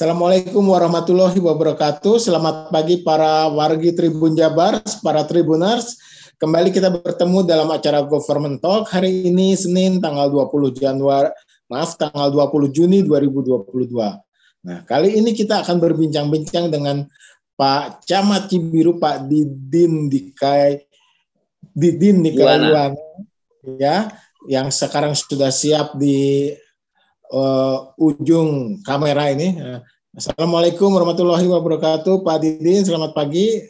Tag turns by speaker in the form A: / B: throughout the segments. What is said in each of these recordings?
A: Assalamualaikum warahmatullahi wabarakatuh. Selamat pagi para wargi Tribun Jabar, para Tribuners. Kembali kita bertemu dalam acara Government Talk hari ini Senin tanggal 20 Januari, maaf tanggal 20 Juni 2022. Nah, kali ini kita akan berbincang-bincang dengan Pak Camat Cibiru, Pak Didin Dikai Didin Nikaiwan ya, yang sekarang sudah siap di uh, ujung kamera ini. Assalamualaikum warahmatullahi wabarakatuh, Pak Didin. Selamat pagi.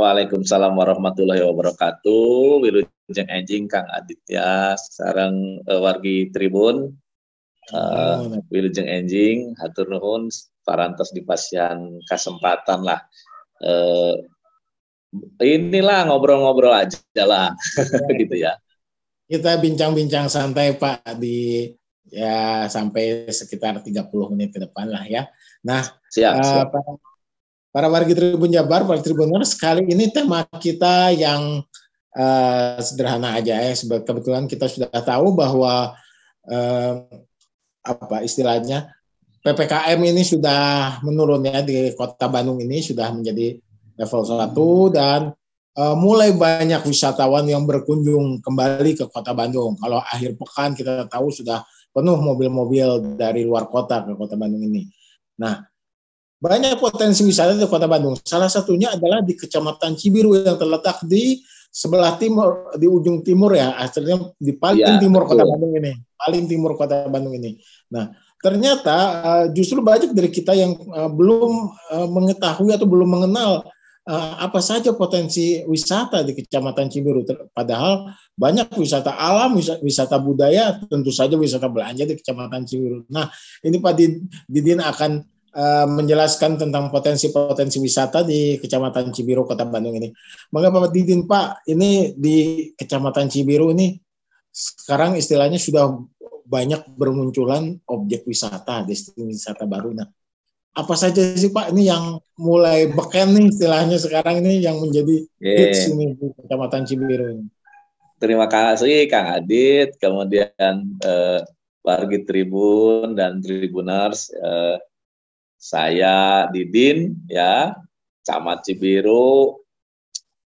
B: Waalaikumsalam warahmatullahi wabarakatuh. Wilujeng Enjing Kang Aditya, sarang uh, wargi Tribun. Uh, Wilujeng Enjing, hatur nuhun parantos di pasian kesempatan lah. Uh, inilah ngobrol-ngobrol aja lah, gitu ya.
A: Kita bincang-bincang santai Pak di ya sampai sekitar 30 menit ke depan lah ya. Nah, siap, uh, siap. Para, para warga Tribun Jabar, para Tribuner, sekali ini tema kita yang uh, sederhana aja ya. Sebab kebetulan kita sudah tahu bahwa uh, apa istilahnya PPKM ini sudah menurun ya di Kota Bandung ini sudah menjadi level 1 dan uh, mulai banyak wisatawan yang berkunjung kembali ke Kota Bandung. Kalau akhir pekan kita tahu sudah penuh mobil-mobil dari luar kota ke kota Bandung ini. Nah, banyak potensi wisata di kota Bandung. Salah satunya adalah di Kecamatan Cibiru yang terletak di sebelah timur, di ujung timur ya, asalnya di paling ya, timur betul. kota Bandung ini, paling timur kota Bandung ini. Nah, ternyata uh, justru banyak dari kita yang uh, belum uh, mengetahui atau belum mengenal apa saja potensi wisata di Kecamatan Cibiru. Padahal banyak wisata alam, wisata, budaya, tentu saja wisata belanja di Kecamatan Cibiru. Nah, ini Pak Didin akan uh, menjelaskan tentang potensi-potensi wisata di Kecamatan Cibiru, Kota Bandung ini. Mengapa Pak Didin, Pak, ini di Kecamatan Cibiru ini sekarang istilahnya sudah banyak bermunculan objek wisata, destinasi wisata baru. Nah, apa saja sih Pak ini yang mulai beken nih istilahnya sekarang ini yang menjadi yeah. hits ini di Kecamatan Cibiru ini.
B: Terima kasih Kang Adit, kemudian eh, wargi Tribun dan Tribuners, eh, saya Didin ya, Camat Cibiru.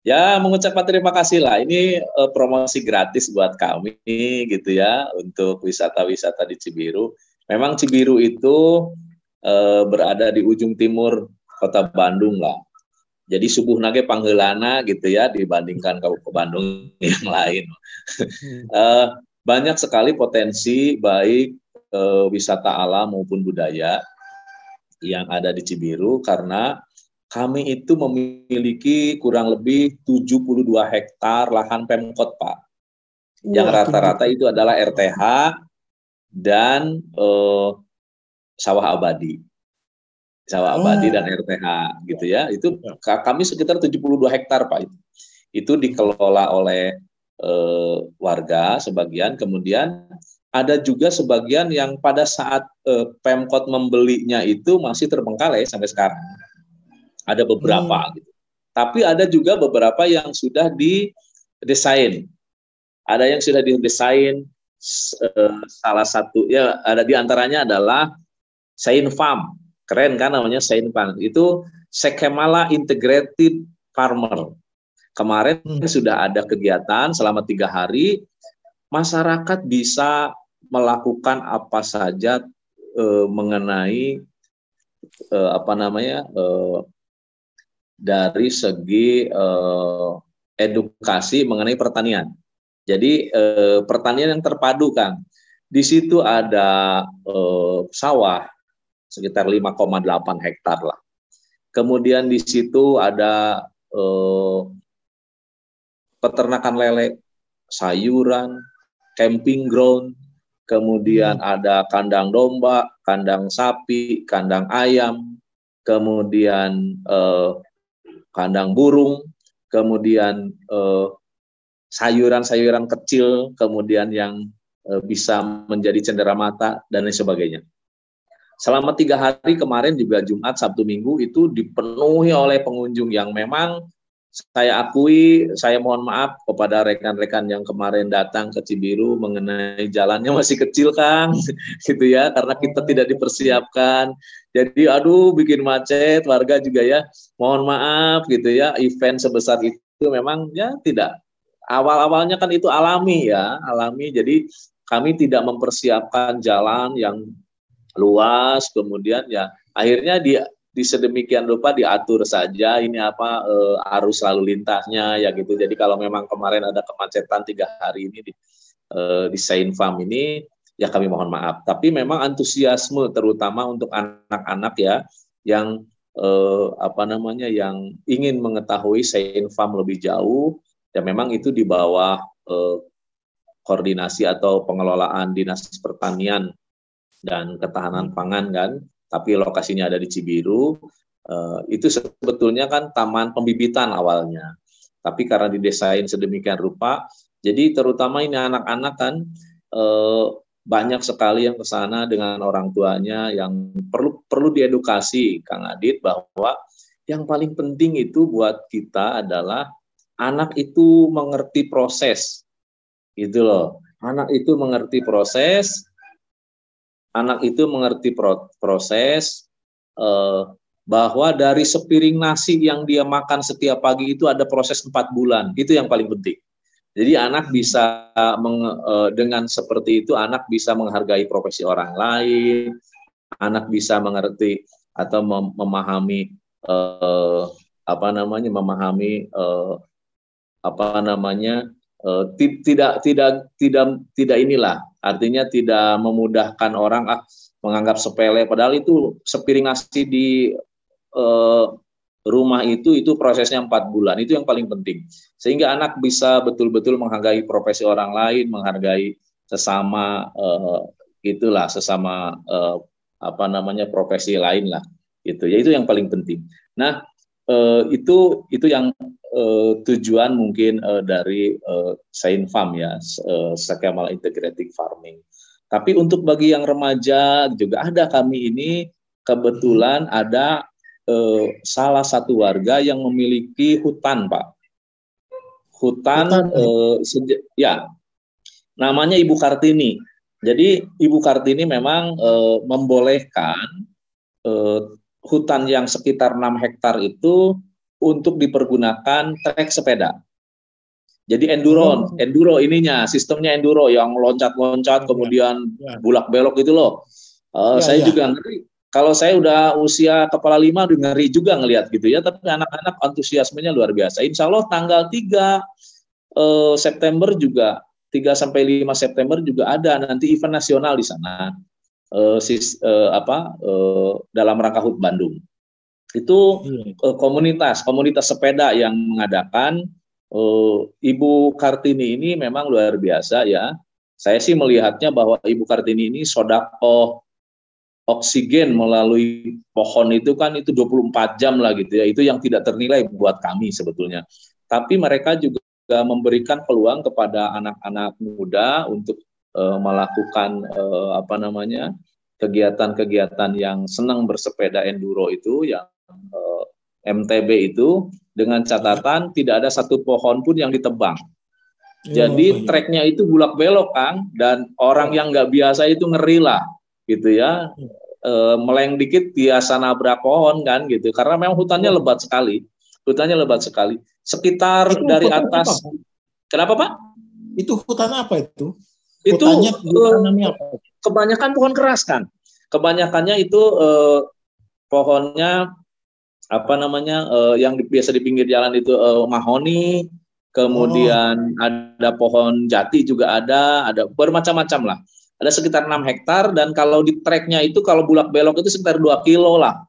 B: Ya, mengucapkan terima kasih lah. Ini eh, promosi gratis buat kami gitu ya untuk wisata-wisata di Cibiru. Memang Cibiru itu eh, berada di ujung timur kota Bandung lah. Jadi subuh nage panggelana gitu ya dibandingkan Kabupaten Bandung yang lain. Hmm. eh, banyak sekali potensi baik eh, wisata alam maupun budaya yang ada di Cibiru karena kami itu memiliki kurang lebih 72 hektar lahan Pemkot, Pak. Yang rata-rata itu adalah RTH dan eh, sawah abadi. Sawah oh. abadi dan RTH gitu ya. Itu ya. kami sekitar 72 hektar Pak itu. Itu dikelola oleh eh, warga sebagian, kemudian ada juga sebagian yang pada saat eh, Pemkot membelinya itu masih terbengkalai sampai sekarang. Ada beberapa hmm. gitu. Tapi ada juga beberapa yang sudah didesain. Ada yang sudah didesain eh, salah satu ya ada di antaranya adalah Sain Farm. Keren kan namanya Sain Farm. Itu Sekemala Integrated Farmer. Kemarin hmm. sudah ada kegiatan selama tiga hari, masyarakat bisa melakukan apa saja e, mengenai e, apa namanya e, dari segi e, edukasi mengenai pertanian. Jadi e, pertanian yang terpadu kan. Di situ ada e, sawah, sekitar 5,8 hektar lah. Kemudian di situ ada eh, peternakan lele, sayuran, camping ground, kemudian hmm. ada kandang domba, kandang sapi, kandang ayam, kemudian eh, kandang burung, kemudian eh, sayuran-sayuran kecil, kemudian yang eh, bisa menjadi cenderamata dan lain sebagainya. Selama tiga hari kemarin juga Jumat, Sabtu, Minggu itu dipenuhi oleh pengunjung yang memang saya akui, saya mohon maaf kepada rekan-rekan yang kemarin datang ke Cibiru mengenai jalannya masih kecil, Kang, gitu ya, karena kita oh. tidak dipersiapkan. Jadi, aduh, bikin macet, warga juga ya, mohon maaf, gitu ya, event sebesar itu memang ya tidak. Awal-awalnya kan itu alami ya, alami. Jadi kami tidak mempersiapkan jalan yang luas, kemudian ya akhirnya dia di sedemikian rupa diatur saja ini apa e, arus lalu lintasnya ya gitu. Jadi kalau memang kemarin ada kemacetan tiga hari ini di, e, di Saint Farm ini ya kami mohon maaf. Tapi memang antusiasme terutama untuk anak-anak ya yang e, apa namanya yang ingin mengetahui Saint Farm lebih jauh ya memang itu di bawah e, koordinasi atau pengelolaan dinas pertanian dan ketahanan pangan kan tapi lokasinya ada di Cibiru, uh, itu sebetulnya kan taman pembibitan awalnya. Tapi karena didesain sedemikian rupa, jadi terutama ini anak-anak kan uh, banyak sekali yang ke sana dengan orang tuanya yang perlu perlu diedukasi Kang Adit bahwa yang paling penting itu buat kita adalah anak itu mengerti proses. Gitu loh. Anak itu mengerti proses, anak itu mengerti proses eh, bahwa dari sepiring nasi yang dia makan setiap pagi itu ada proses empat bulan. Itu yang paling penting. Jadi anak bisa meng, eh, dengan seperti itu anak bisa menghargai profesi orang lain anak bisa mengerti atau mem memahami eh, apa namanya memahami eh, apa namanya tidak tidak tidak tidak inilah. Artinya tidak memudahkan orang ah, menganggap sepele. Padahal itu sepiring nasi di eh, rumah itu itu prosesnya empat bulan. Itu yang paling penting. Sehingga anak bisa betul-betul menghargai profesi orang lain menghargai sesama eh, itulah sesama eh, apa namanya profesi lain lah itu ya itu yang paling penting. Nah eh, itu itu yang uh, tujuan mungkin uh, dari uh, Saint Farm ya, uh, skema integrated farming. Tapi untuk bagi yang remaja juga ada kami ini kebetulan ada uh, salah satu warga yang memiliki hutan, Pak. Hutan, hutan uh, ya, namanya Ibu Kartini. Jadi Ibu Kartini memang uh, membolehkan uh, hutan yang sekitar 6 hektar itu untuk dipergunakan trek sepeda. Jadi enduro, oh. enduro ininya, sistemnya enduro yang loncat-loncat ya. kemudian ya. bulak belok gitu loh. Uh, ya, saya ya. juga ngeri. Kalau saya udah usia kepala lima udah ngeri juga ngelihat gitu ya. Tapi anak-anak antusiasmenya luar biasa. Insya Allah tanggal 3 uh, eh, September juga 3 sampai 5 September juga ada nanti event nasional di sana. Uh, sis, uh, apa uh, dalam rangka HUT Bandung itu hmm. komunitas komunitas sepeda yang mengadakan uh, Ibu Kartini ini memang luar biasa ya. Saya sih melihatnya bahwa Ibu Kartini ini sodako oksigen melalui pohon itu kan itu 24 jam lah gitu ya. Itu yang tidak ternilai buat kami sebetulnya. Tapi mereka juga memberikan peluang kepada anak-anak muda untuk uh, melakukan uh, apa namanya kegiatan-kegiatan yang senang bersepeda enduro itu yang uh, eh, MTB itu dengan catatan tidak ada satu pohon pun yang ditebang. Ya, Jadi treknya itu bulak belok Kang dan orang yang nggak biasa itu ngeri lah gitu ya e, meleng dikit biasa nabrak pohon kan gitu karena memang hutannya lebat sekali hutannya lebat sekali sekitar itu dari atas apa? kenapa Pak?
A: Itu hutan apa itu?
B: Itu apa? kebanyakan pohon keras kan kebanyakannya itu e, pohonnya apa namanya uh, yang di, biasa di pinggir jalan itu uh, mahoni, kemudian oh. ada pohon jati juga ada, ada bermacam-macam lah. Ada sekitar 6 hektar dan kalau di treknya itu kalau bulak belok itu sekitar 2 kilo lah.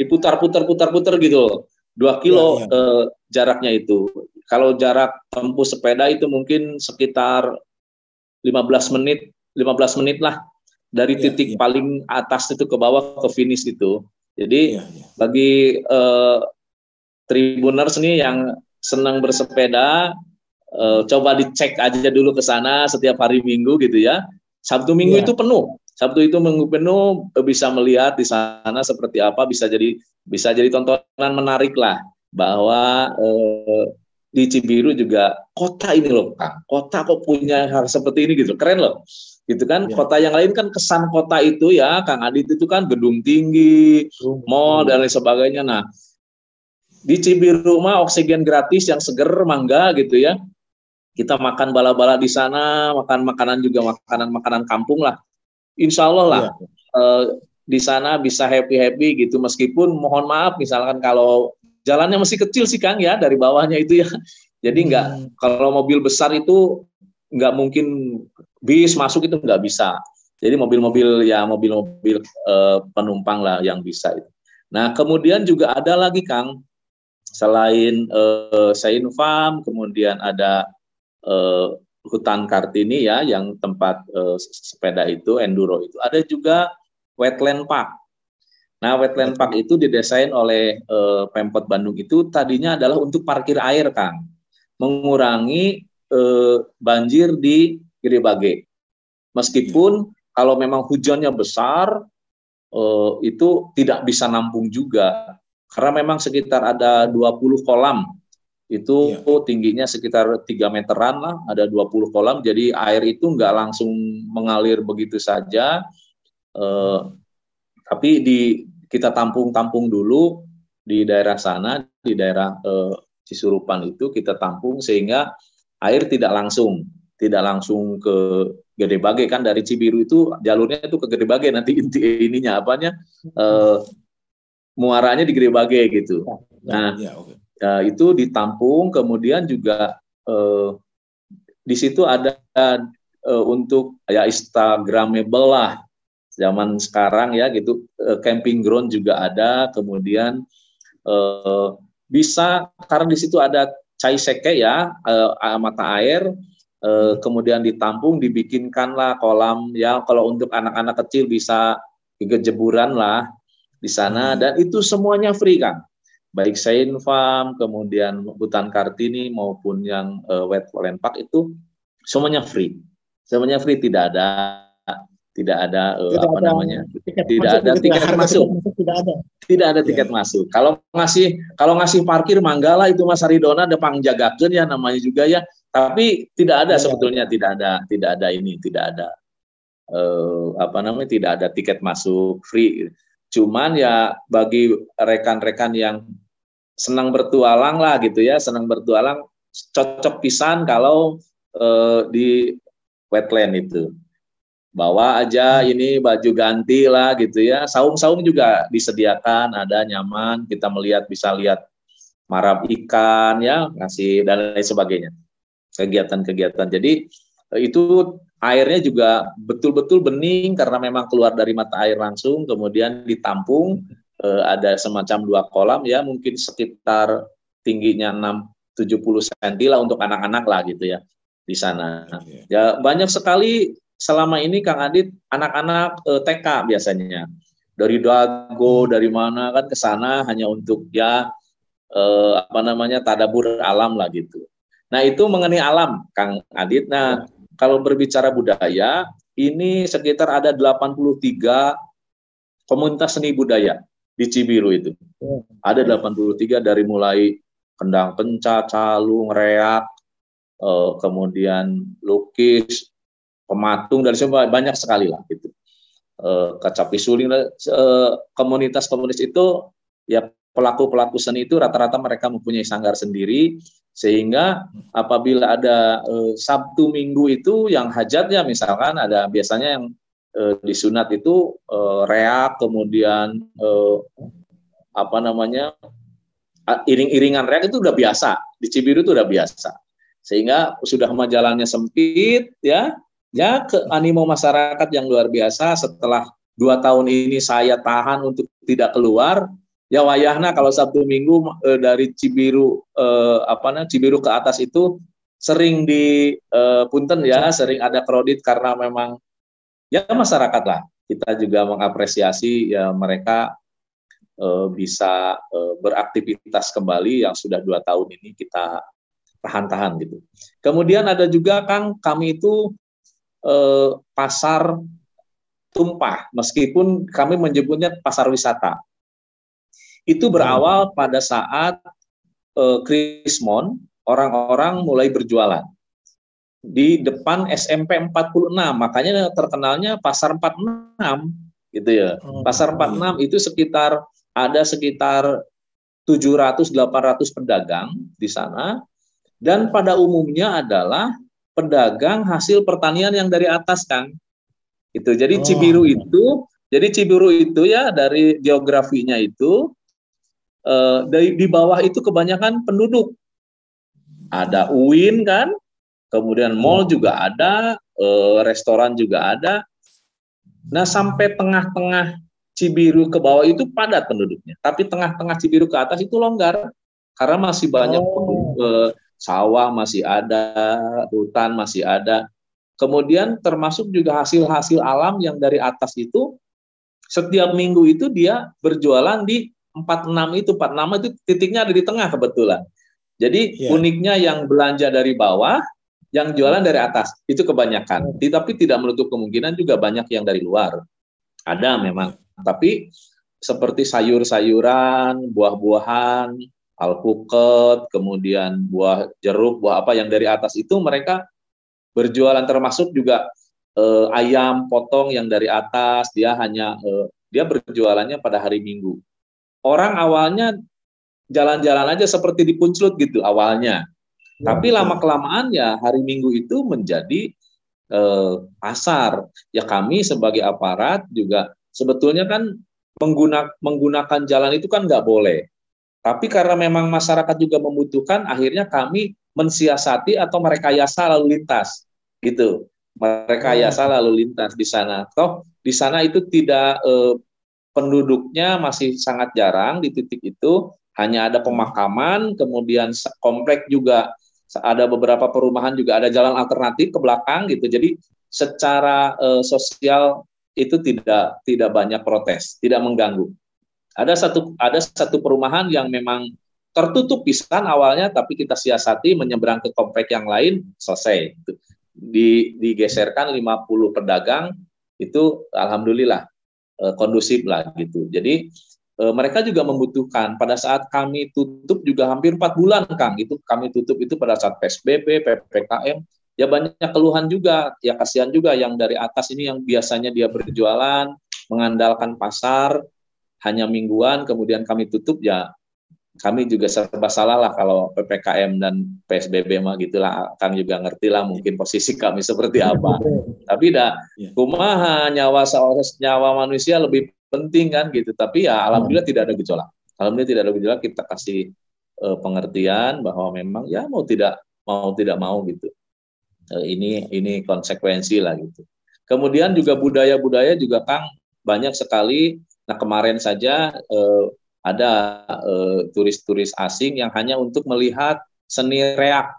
B: Diputar-putar-putar-putar gitu. 2 kilo ya, ya. Uh, jaraknya itu. Kalau jarak tempuh sepeda itu mungkin sekitar 15 menit, 15 menit lah dari ya, titik ya. paling atas itu ke bawah ke finish itu. Jadi ya, ya. bagi uh, tribuners nih yang senang bersepeda, uh, coba dicek aja dulu ke sana setiap hari Minggu gitu ya. Sabtu Minggu ya. itu penuh. Sabtu itu minggu penuh bisa melihat di sana seperti apa bisa jadi bisa jadi tontonan menarik lah. bahwa eh, di Cibiru juga kota ini loh Kang, kota kok punya hal seperti ini gitu, keren loh. Gitu kan, ya. kota yang lain kan kesan kota itu ya, Kang Adit itu kan gedung tinggi, mall dan lain sebagainya. Nah, di Cibiru mah oksigen gratis yang seger mangga gitu ya. Kita makan bala-bala di sana, makan makanan juga makanan-makanan kampung lah. Insya Allah lah ya. eh, di sana bisa happy-happy gitu meskipun mohon maaf misalkan kalau jalannya masih kecil sih Kang ya dari bawahnya itu ya. Jadi nggak hmm. kalau mobil besar itu nggak mungkin bis masuk itu nggak bisa. Jadi mobil-mobil ya mobil-mobil uh, penumpang lah yang bisa itu. Nah kemudian juga ada lagi Kang selain Sain Farm kemudian ada uh, hutan Kartini ya yang tempat uh, sepeda itu enduro itu ada juga wetland park Nah, wetland park itu didesain oleh uh, Pemkot Bandung itu tadinya adalah untuk parkir air, Kang. Mengurangi uh, banjir di Giribage. Meskipun hmm. kalau memang hujannya besar, uh, itu tidak bisa nampung juga. Karena memang sekitar ada 20 kolam. Itu ya. tingginya sekitar 3 meteran lah, ada 20 kolam. Jadi air itu nggak langsung mengalir begitu saja. Tapi di kita tampung-tampung dulu di daerah sana, di daerah eh, Cisurupan itu kita tampung sehingga air tidak langsung, tidak langsung ke Gede Bage kan dari Cibiru itu jalurnya itu ke Gede Bage nanti inti ininya apanya eh, muaranya di Gede Bage gitu. Ya, ya, nah, ya, okay. ya, itu ditampung kemudian juga eh, di situ ada eh, untuk ya Instagramable lah zaman sekarang ya gitu eh, camping ground juga ada kemudian eh, bisa karena di situ ada cai seke ya eh, mata air eh, kemudian ditampung dibikinkanlah kolam ya. Kalau untuk anak-anak kecil bisa jeburan lah di sana. Hmm. dan itu semuanya free kan baik Sain Farm kemudian hutan Kartini maupun yang uh, wet Park itu semuanya free. Semuanya free tidak ada tidak ada uh, tidak apa ada namanya tiket tidak ada gitu ya, tiket masuk. masuk tidak ada tidak ada tiket ya. masuk kalau ngasih kalau ngasih parkir manggala itu Mas Aridona ada pangjagakeun ya namanya juga ya tapi tidak ada ya. sebetulnya tidak ada tidak ada ini tidak ada uh, apa namanya tidak ada tiket masuk free cuman ya bagi rekan-rekan yang senang bertualang lah gitu ya senang bertualang cocok pisan kalau uh, di wetland itu bawa aja hmm. ini baju ganti lah gitu ya. Saung-saung juga disediakan, ada nyaman, kita melihat bisa lihat marab ikan ya, ngasih dan lain sebagainya. Kegiatan-kegiatan. Jadi eh, itu airnya juga betul-betul bening karena memang keluar dari mata air langsung, kemudian ditampung eh, ada semacam dua kolam ya, mungkin sekitar tingginya 6 70 cm lah untuk anak-anak lah gitu ya di sana. Ya banyak sekali selama ini Kang Adit anak-anak eh, TK biasanya dari Dago dari mana kan ke sana hanya untuk ya eh, apa namanya tadabur alam lah gitu. Nah itu mengenai alam Kang Adit. Nah kalau berbicara budaya ini sekitar ada 83 komunitas seni budaya di Cibiru itu. Ada 83 dari mulai kendang penca, calung, reak, eh, kemudian lukis, pematung dari semua banyak sekali lah gitu. E, kacapi suling e, komunitas-komunitas itu ya pelaku-pelaku seni itu rata-rata mereka mempunyai sanggar sendiri sehingga apabila ada e, Sabtu Minggu itu yang hajatnya misalkan ada biasanya yang e, disunat itu e, reak kemudian e, apa namanya iring-iringan reak itu udah biasa di Cibiru itu udah biasa sehingga sudah majalannya sempit ya ya ke animo masyarakat yang luar biasa setelah dua tahun ini saya tahan untuk tidak keluar ya wayahna kalau Sabtu Minggu e, dari Cibiru e, apa namanya Cibiru ke atas itu sering di e, punten ya sering ada kredit karena memang ya masyarakat lah kita juga mengapresiasi ya mereka e, bisa e, beraktivitas kembali yang sudah dua tahun ini kita tahan-tahan gitu. Kemudian ada juga Kang kami itu eh, pasar tumpah, meskipun kami menyebutnya pasar wisata. Itu berawal pada saat eh, Krismon, orang-orang mulai berjualan di depan SMP 46. Makanya terkenalnya Pasar 46 gitu ya. Oh, Pasar 46 iya. itu sekitar ada sekitar 700 800 pedagang di sana dan pada umumnya adalah pedagang hasil pertanian yang dari atas Kang. Itu. Jadi oh. Cibiru itu jadi Cibiru itu ya dari geografinya itu eh, dari di bawah itu kebanyakan penduduk. Ada UIN kan, kemudian mall hmm. juga ada, eh, restoran juga ada. Nah sampai tengah-tengah Cibiru ke bawah itu padat penduduknya, tapi tengah-tengah Cibiru ke atas itu longgar karena masih banyak oh. penduduk, eh, sawah masih ada, hutan masih ada. Kemudian termasuk juga hasil-hasil alam yang dari atas itu setiap minggu itu dia berjualan di 46 itu 46 itu titiknya ada di tengah kebetulan. Jadi yeah. uniknya yang belanja dari bawah, yang jualan dari atas itu kebanyakan. Hmm. Tapi tidak menutup kemungkinan juga banyak yang dari luar. Ada memang. Tapi seperti sayur-sayuran, buah-buahan, alpukat, kemudian buah jeruk, buah apa yang dari atas itu mereka berjualan termasuk juga eh, ayam potong yang dari atas dia hanya eh, dia berjualannya pada hari Minggu. Orang awalnya jalan-jalan aja seperti di Punclut gitu awalnya. Ya, Tapi lama kelamaan ya hari Minggu itu menjadi eh, pasar. Ya kami sebagai aparat juga sebetulnya kan menggunakan menggunakan jalan itu kan nggak boleh. Tapi karena memang masyarakat juga membutuhkan, akhirnya kami mensiasati atau merekayasa lalu lintas, gitu. Merekayasa hmm. lalu lintas di sana. Toh di sana itu tidak eh, penduduknya masih sangat jarang di titik itu, hanya ada pemakaman, kemudian komplek juga ada beberapa perumahan juga ada jalan alternatif ke belakang gitu. Jadi secara eh, sosial itu tidak tidak banyak protes, tidak mengganggu. Ada satu ada satu perumahan yang memang tertutup pisan awalnya tapi kita siasati menyeberang ke komplek yang lain selesai. Di, digeserkan 50 pedagang itu alhamdulillah eh, kondusif lah gitu. Jadi eh, mereka juga membutuhkan pada saat kami tutup juga hampir empat bulan Kang itu kami tutup itu pada saat PSBB, PPKM ya banyak keluhan juga ya kasihan juga yang dari atas ini yang biasanya dia berjualan mengandalkan pasar hanya mingguan, kemudian kami tutup ya kami juga serba salah lah kalau ppkm dan psbb mah gitulah kami juga ngerti lah mungkin posisi kami seperti apa. Tapi dah ya. kumaha nyawa nyawa manusia lebih penting kan gitu. Tapi ya alhamdulillah hmm. tidak ada gejolak. Alhamdulillah tidak ada gejolak kita kasih uh, pengertian bahwa memang ya mau tidak mau tidak mau gitu. Uh, ini ini konsekuensi lah gitu. Kemudian juga budaya-budaya juga kang banyak sekali Nah kemarin saja eh, ada eh, turis-turis asing yang hanya untuk melihat seni reak,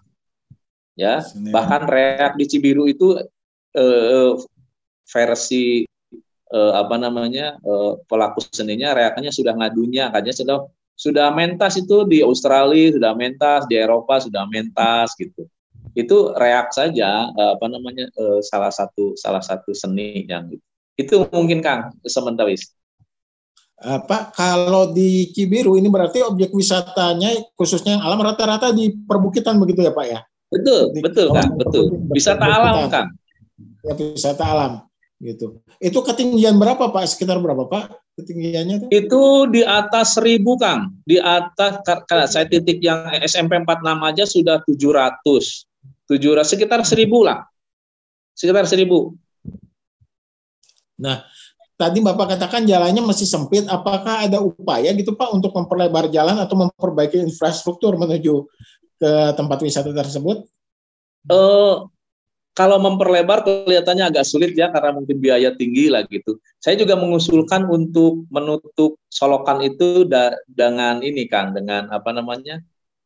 B: ya seni. bahkan reak di Cibiru itu eh, versi eh, apa namanya eh, pelaku seninya reaknya sudah ngadunya, katanya sudah sudah mentas itu di Australia, sudah mentas di Eropa, sudah mentas gitu. Itu reak saja eh, apa namanya eh, salah satu salah satu seni yang itu mungkin Kang sementara
A: Pak, kalau di Cibiru ini berarti objek wisatanya khususnya yang alam rata-rata di perbukitan begitu ya Pak ya?
B: Betul, di, betul kan, betul. Wisata alam kan?
A: Ya, wisata alam gitu. Itu ketinggian berapa Pak? Sekitar berapa Pak ketinggiannya?
B: Itu, itu di atas seribu Kang. Di atas karena saya titik yang SMP 46 aja sudah 700. 700 sekitar seribu lah. Sekitar seribu.
A: Nah, tadi Bapak katakan jalannya masih sempit, apakah ada upaya gitu Pak untuk memperlebar jalan atau memperbaiki infrastruktur menuju ke tempat wisata tersebut?
B: Uh, kalau memperlebar kelihatannya agak sulit ya karena mungkin biaya tinggi lah gitu. Saya juga mengusulkan untuk menutup solokan itu da dengan ini Kang, dengan apa namanya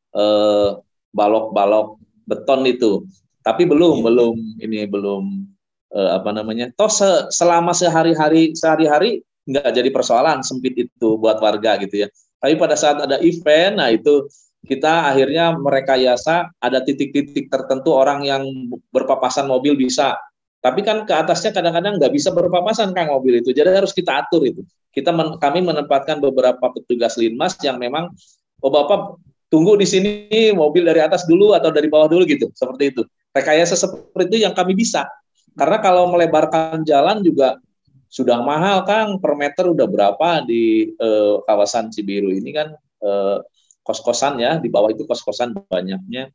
B: balok balok-balok beton itu. Tapi belum, yeah. belum ini belum eh, apa namanya toh se selama sehari-hari sehari-hari nggak jadi persoalan sempit itu buat warga gitu ya. Tapi pada saat ada event nah itu kita akhirnya merekayasa ada titik-titik tertentu orang yang berpapasan mobil bisa. Tapi kan ke atasnya kadang-kadang nggak bisa berpapasan kan mobil itu. Jadi harus kita atur itu. Kita men, kami menempatkan beberapa petugas linmas yang memang oh bapak tunggu di sini mobil dari atas dulu atau dari bawah dulu gitu. Seperti itu. Rekayasa seperti itu yang kami bisa karena kalau melebarkan jalan juga sudah mahal Kang per meter udah berapa di eh, kawasan Cibiru ini kan eh, kos-kosan ya di bawah itu kos-kosan banyaknya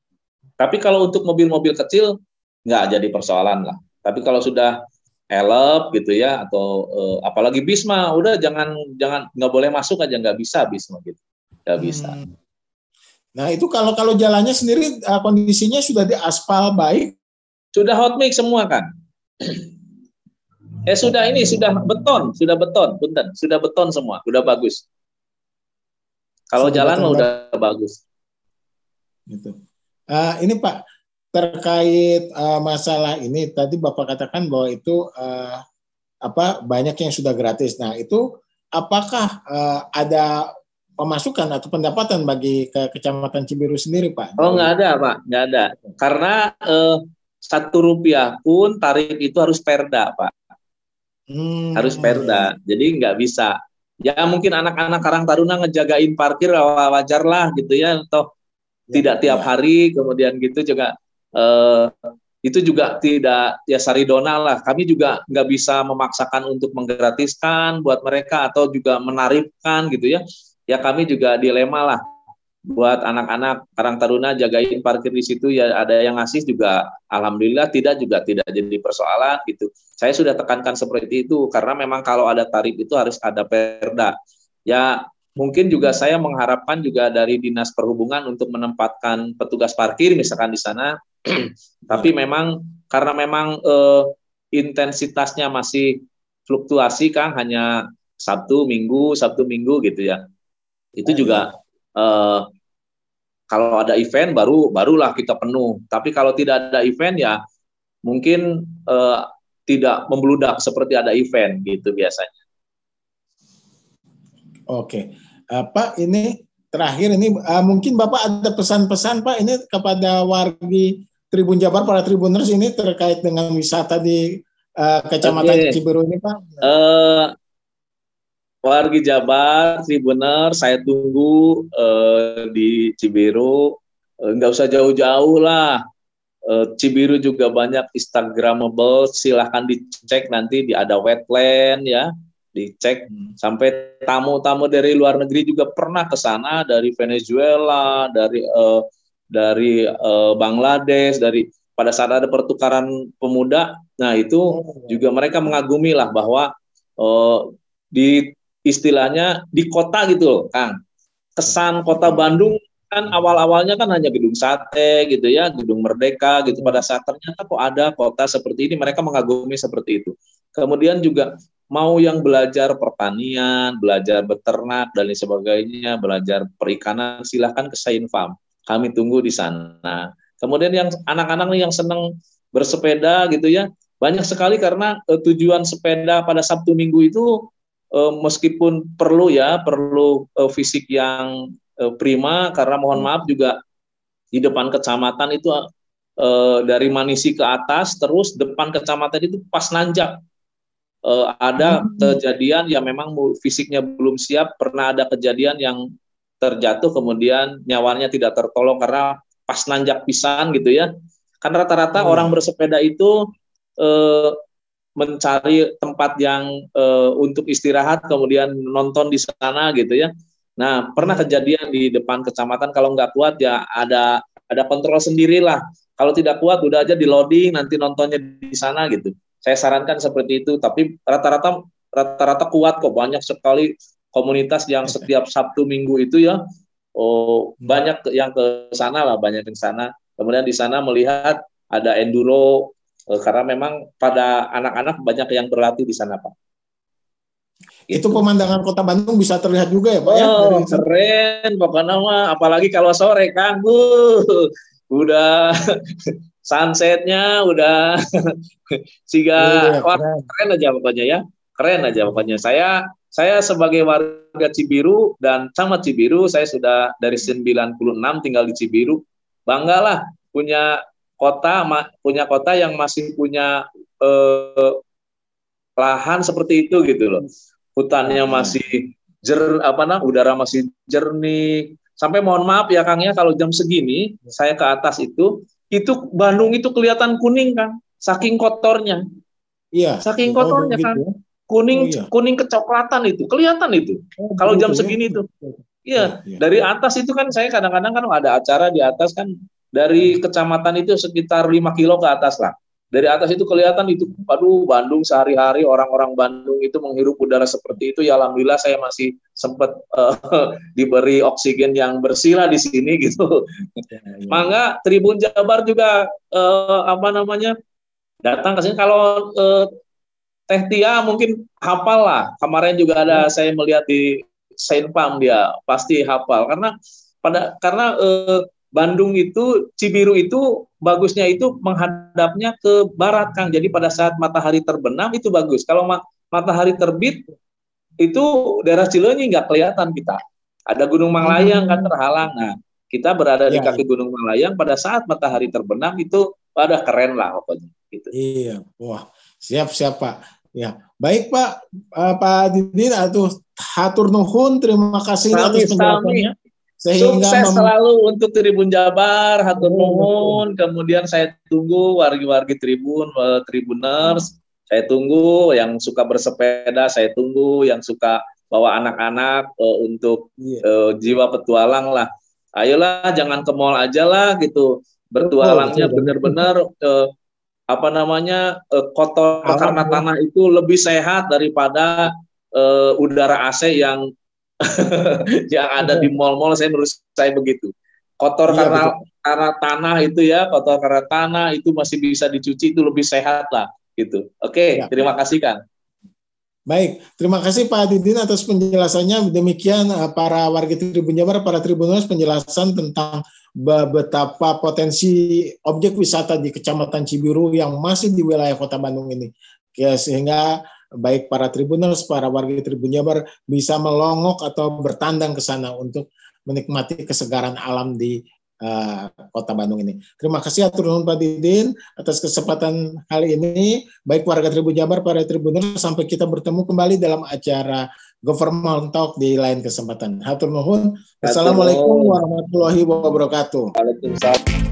B: tapi kalau untuk mobil-mobil kecil nggak jadi persoalan lah tapi kalau sudah elep gitu ya atau uh, apalagi Bisma udah jangan jangan nggak boleh masuk aja nggak bisa Bisma gitu nggak bisa. Hmm.
A: Nah itu kalau kalau jalannya sendiri uh, kondisinya sudah di aspal baik.
B: Sudah hot mix semua kan. Eh sudah ini sudah beton sudah beton punten sudah beton semua sudah bagus. Kalau jalan udah bagus.
A: Gitu. Uh, ini Pak terkait uh, masalah ini tadi Bapak katakan bahwa itu uh, apa banyak yang sudah gratis. Nah, itu apakah uh, ada pemasukan atau pendapatan bagi ke Kecamatan Cibiru sendiri, Pak?
B: Oh, nggak ada, Pak, nggak ada. Karena uh, satu rupiah pun tarif itu harus perda, Pak. Hmm. Harus perda, jadi nggak bisa. Ya mungkin anak-anak Karang Taruna ngejagain parkir wajar lah gitu ya, atau ya, tidak tiap ya. hari, kemudian gitu juga eh, itu juga tidak ya saridona lah. Kami juga nggak bisa memaksakan untuk menggratiskan buat mereka atau juga menarifkan gitu ya. Ya kami juga dilema lah buat anak-anak Karang Taruna jagain parkir di situ ya ada yang ngasih juga alhamdulillah tidak juga tidak jadi persoalan gitu. Saya sudah tekankan seperti itu karena memang kalau ada tarif itu harus ada perda. Ya mungkin juga saya mengharapkan juga dari dinas perhubungan untuk menempatkan petugas parkir misalkan di sana tapi memang karena memang eh, intensitasnya masih fluktuasi Kang hanya Sabtu Minggu Sabtu Minggu gitu ya itu juga eh, kalau ada event baru barulah kita penuh tapi kalau tidak ada event ya mungkin eh, tidak membludak seperti ada event gitu biasanya.
A: Oke, uh, Pak ini terakhir ini uh, mungkin Bapak ada pesan-pesan Pak ini kepada wargi Tribun Jabar para Tribuners ini terkait dengan wisata di uh, Kecamatan okay. Cibiru ini Pak? Uh,
B: wargi Jabar, Tribuner, saya tunggu uh, di Cibiru. Nggak uh, usah jauh-jauh lah. Uh, Cibiru juga banyak Instagramable, silahkan dicek nanti di ada wetland ya, dicek hmm. sampai tamu-tamu dari luar negeri juga pernah ke sana dari Venezuela, dari uh, dari uh, Bangladesh, dari pada saat ada pertukaran pemuda, nah itu oh. juga mereka mengagumi lah bahwa uh, di istilahnya di kota gitu loh, Kang. Kesan kota Bandung kan awal-awalnya kan hanya gedung sate gitu ya, gedung merdeka gitu. Pada saat ternyata kok ada kota seperti ini, mereka mengagumi seperti itu. Kemudian juga mau yang belajar pertanian, belajar beternak dan lain sebagainya, belajar perikanan, silahkan ke Sain Farm kami tunggu di sana. Kemudian yang anak-anak yang senang bersepeda gitu ya, banyak sekali karena uh, tujuan sepeda pada Sabtu Minggu itu meskipun perlu ya, perlu uh, fisik yang uh, prima karena mohon maaf juga di depan kecamatan itu dari Manisi ke atas terus depan kecamatan itu pas nanjak ada hmm. kejadian yang memang fisiknya belum siap pernah ada kejadian yang terjatuh kemudian nyawanya tidak tertolong karena pas nanjak pisan gitu ya. Kan rata-rata hmm. orang bersepeda itu eh, mencari tempat yang eh, untuk istirahat kemudian nonton di sana gitu ya. Nah, pernah kejadian di depan kecamatan kalau nggak kuat ya ada ada kontrol sendirilah. Kalau tidak kuat udah aja di loading nanti nontonnya di sana gitu. Saya sarankan seperti itu, tapi rata-rata rata-rata kuat kok banyak sekali komunitas yang setiap Sabtu Minggu itu ya oh banyak yang ke sana lah banyak yang sana kemudian di sana melihat ada enduro karena memang pada anak-anak banyak yang berlatih di sana pak
A: itu pemandangan kota Bandung bisa terlihat juga ya pak
B: ya? oh, ya keren pokoknya mah apalagi kalau sore kan bu udah sunsetnya udah siga iya, wah keren aja pokoknya ya keren aja pokoknya saya saya sebagai warga Cibiru dan camat Cibiru, saya sudah dari 96 tinggal di Cibiru. Banggalah punya kota punya kota yang masih punya eh, lahan seperti itu gitu loh. Hutannya masih jer apa nah udara masih jernih, sampai mohon maaf ya Kang ya kalau jam segini saya ke atas itu itu Bandung itu kelihatan kuning kan saking kotornya iya saking kotornya kan gitu. kuning oh, iya. kuning kecoklatan itu kelihatan itu oh, kalau jam ya? segini itu iya ya, ya. dari atas itu kan saya kadang-kadang kan ada acara di atas kan dari kecamatan itu sekitar 5 kilo ke atas lah dari atas itu kelihatan itu aduh Bandung sehari-hari orang-orang Bandung itu menghirup udara seperti itu ya alhamdulillah saya masih sempat uh, diberi oksigen yang bersih lah di sini gitu. Ya, ya. Mangga Tribun Jabar juga uh, apa namanya datang ke sini kalau uh, Teh Tia mungkin hafal lah. Kemarin juga ada ya. saya melihat di Saint Pam dia pasti hafal karena pada karena uh, Bandung itu Cibiru itu bagusnya itu menghadapnya ke barat Kang. Jadi pada saat matahari terbenam itu bagus. Kalau ma matahari terbit itu daerah Cileunyi nggak kelihatan kita. Ada Gunung Manglayang kan terhalang. Nah, kita berada ya, di kaki ya. Gunung Manglayang pada saat matahari terbenam itu pada keren lah pokoknya
A: gitu. Iya. Wah, siap siap Pak. Ya, baik Pak, uh, Pak Didin atau hatur nuhun, terima kasih atas penjelasannya.
B: Sehingga Sukses selalu untuk Tribun Jabar, hatur nuhun. Kemudian saya tunggu wargi-wargi Tribun, uh, Tribuners. Saya tunggu yang suka bersepeda, saya tunggu yang suka bawa anak-anak uh, untuk uh, jiwa petualang lah. Ayolah, jangan ke mall aja lah gitu. Bertualangnya benar-benar uh, apa namanya uh, kotor karena tanah itu lebih sehat daripada uh, udara AC yang yang ada di mall-mall saya menurut saya begitu. Kotor iya, karena betul. karena tanah itu ya, kotor karena tanah itu masih bisa dicuci itu lebih sehat lah gitu. Oke, ya. terima kasih Kang.
A: Baik, terima kasih Pak Didin atas penjelasannya. Demikian eh, para warga Tribun Jabar, para Tribuners penjelasan tentang betapa potensi objek wisata di Kecamatan Cibiru yang masih di wilayah Kota Bandung ini. Ya, sehingga baik para tribuners, para warga Tribun Jabar bisa melongok atau bertandang ke sana untuk menikmati kesegaran alam di uh, Kota Bandung ini. Terima kasih atur nuhun Pak Didin atas kesempatan kali ini. Baik warga Tribun Jabar, para tribuners, sampai kita bertemu kembali dalam acara Government Talk di lain kesempatan. Hatur nuhun. Assalamualaikum warahmatullahi wabarakatuh. Waalaikumsalam.